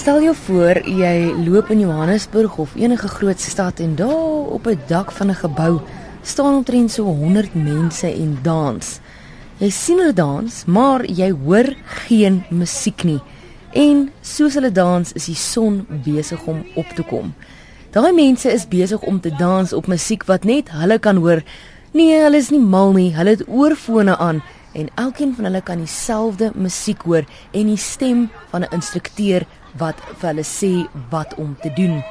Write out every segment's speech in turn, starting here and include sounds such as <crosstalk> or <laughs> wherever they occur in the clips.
Stel jou voor jy loop in Johannesburg of enige groot stad en daar op 'n dak van 'n gebou staan omtrent so 100 mense en dans. Jy sien hulle dans, maar jy hoor geen musiek nie. En soos hulle dans, is die son besig om op te kom. Daai mense is besig om te dans op musiek wat net hulle kan hoor. Nee, hulle is nie mal nie. Hulle het oorfone aan en elkeen van hulle kan dieselfde musiek hoor en die stem van 'n instrukteur wat vir hulle sê wat om te doen.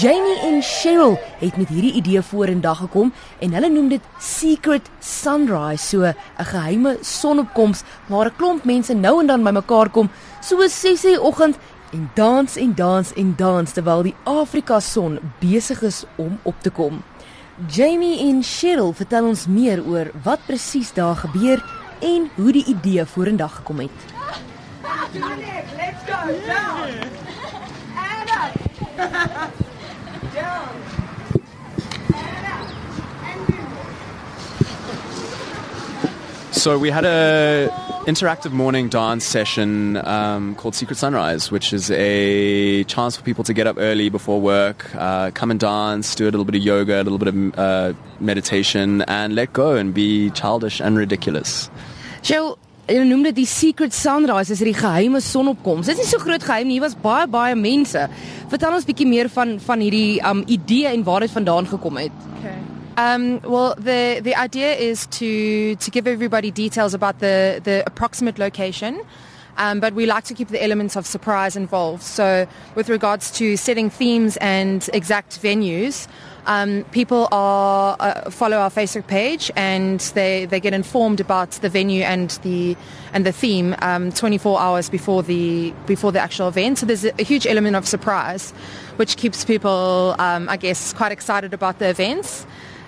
Jamie en Cheryl het met hierdie idee vorendag gekom en hulle noem dit Secret Sunrise, so 'n geheime sonopkoms waar 'n klomp mense nou en dan bymekaar kom, so 6:00 oggend en dans en dans en dans terwyl die Afrika son besig is om op te kom. Jamie en Cheryl vertel ons meer oor wat presies daar gebeur en hoe die idee vorendag gekom het. Let's go down and up. down. And up. And. So we had a interactive morning dance session um, called Secret Sunrise, which is a chance for people to get up early before work, uh, come and dance, do a little bit of yoga, a little bit of uh, meditation, and let go and be childish and ridiculous. Jill, jy noem dit die Secret Sunrise, is dit die geheime sonopkoms. Dit is nie so groot geheim nie, hier was baie baie mense. Vertel ons bietjie meer van van hierdie um idee en waar dit vandaan gekom het. Okay. Um, well, the the idea is to to give everybody details about the the approximate location. Um, but we like to keep the elements of surprise involved. So, with regards to setting themes and exact venues, um, people are uh, follow our Facebook page and they, they get informed about the venue and the and the theme um, 24 hours before the before the actual event. So there's a, huge element of surprise, which keeps people, um, I guess, quite excited about the events.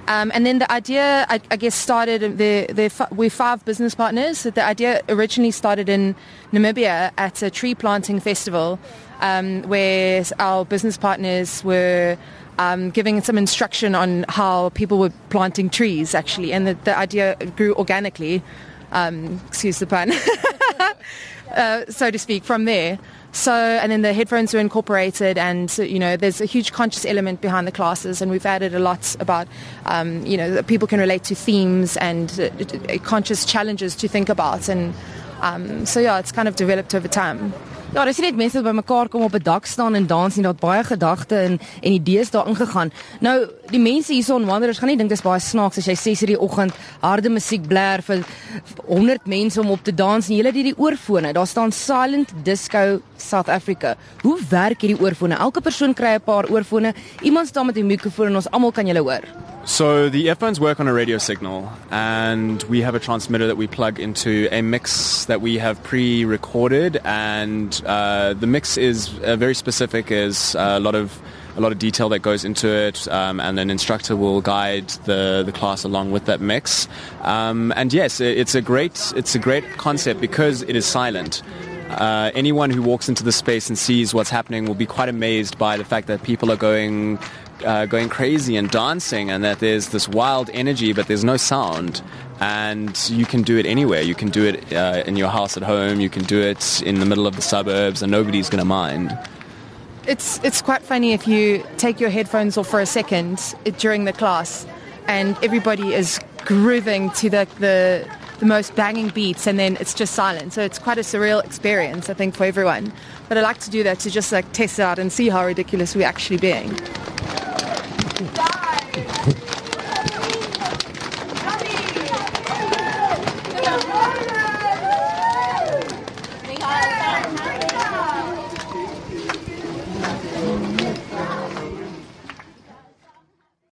Um, and then the idea, I, I guess, started. We're five business partners. So the idea originally started in Namibia at a tree planting festival, um, where our business partners were um, giving some instruction on how people were planting trees, actually. And the, the idea grew organically. Um, excuse the pun, <laughs> uh, so to speak, from there. So, and then the headphones were incorporated, and you know, there's a huge conscious element behind the classes, and we've added a lot about, um, you know, that people can relate to themes and uh, conscious challenges to think about, and um, so yeah, it's kind of developed over time. Ja, dis net mense wat bymekaar kom op 'n dak staan en dans en daar't baie gedagte en en idees daarin gegaan. Nou, die mense hierson wanderers gaan nie dink dis baie snaaks as jy 6:00 die oggend harde musiek blaar vir 100 mense om op te dans en jy het hierdie oorfone. Daar staan Silent Disco South Africa. Hoe werk hierdie oorfone? Elke persoon kry 'n paar oorfone. Iemand staan met 'n mikrofoon en ons almal kan julle hoor. So the earphones work on a radio signal, and we have a transmitter that we plug into a mix that we have pre-recorded, and uh, the mix is uh, very specific. Is a lot of a lot of detail that goes into it, um, and an instructor will guide the, the class along with that mix. Um, and yes, it's a great it's a great concept because it is silent. Uh, anyone who walks into the space and sees what's happening will be quite amazed by the fact that people are going uh, going crazy and dancing, and that there's this wild energy, but there's no sound. And you can do it anywhere. You can do it uh, in your house at home. You can do it in the middle of the suburbs, and nobody's going to mind. It's it's quite funny if you take your headphones off for a second during the class, and everybody is grooving to the the the most banging beats and then it's just silent. So it's quite a surreal experience, I think, for everyone. But I like to do that to just like test it out and see how ridiculous we're actually being. Die.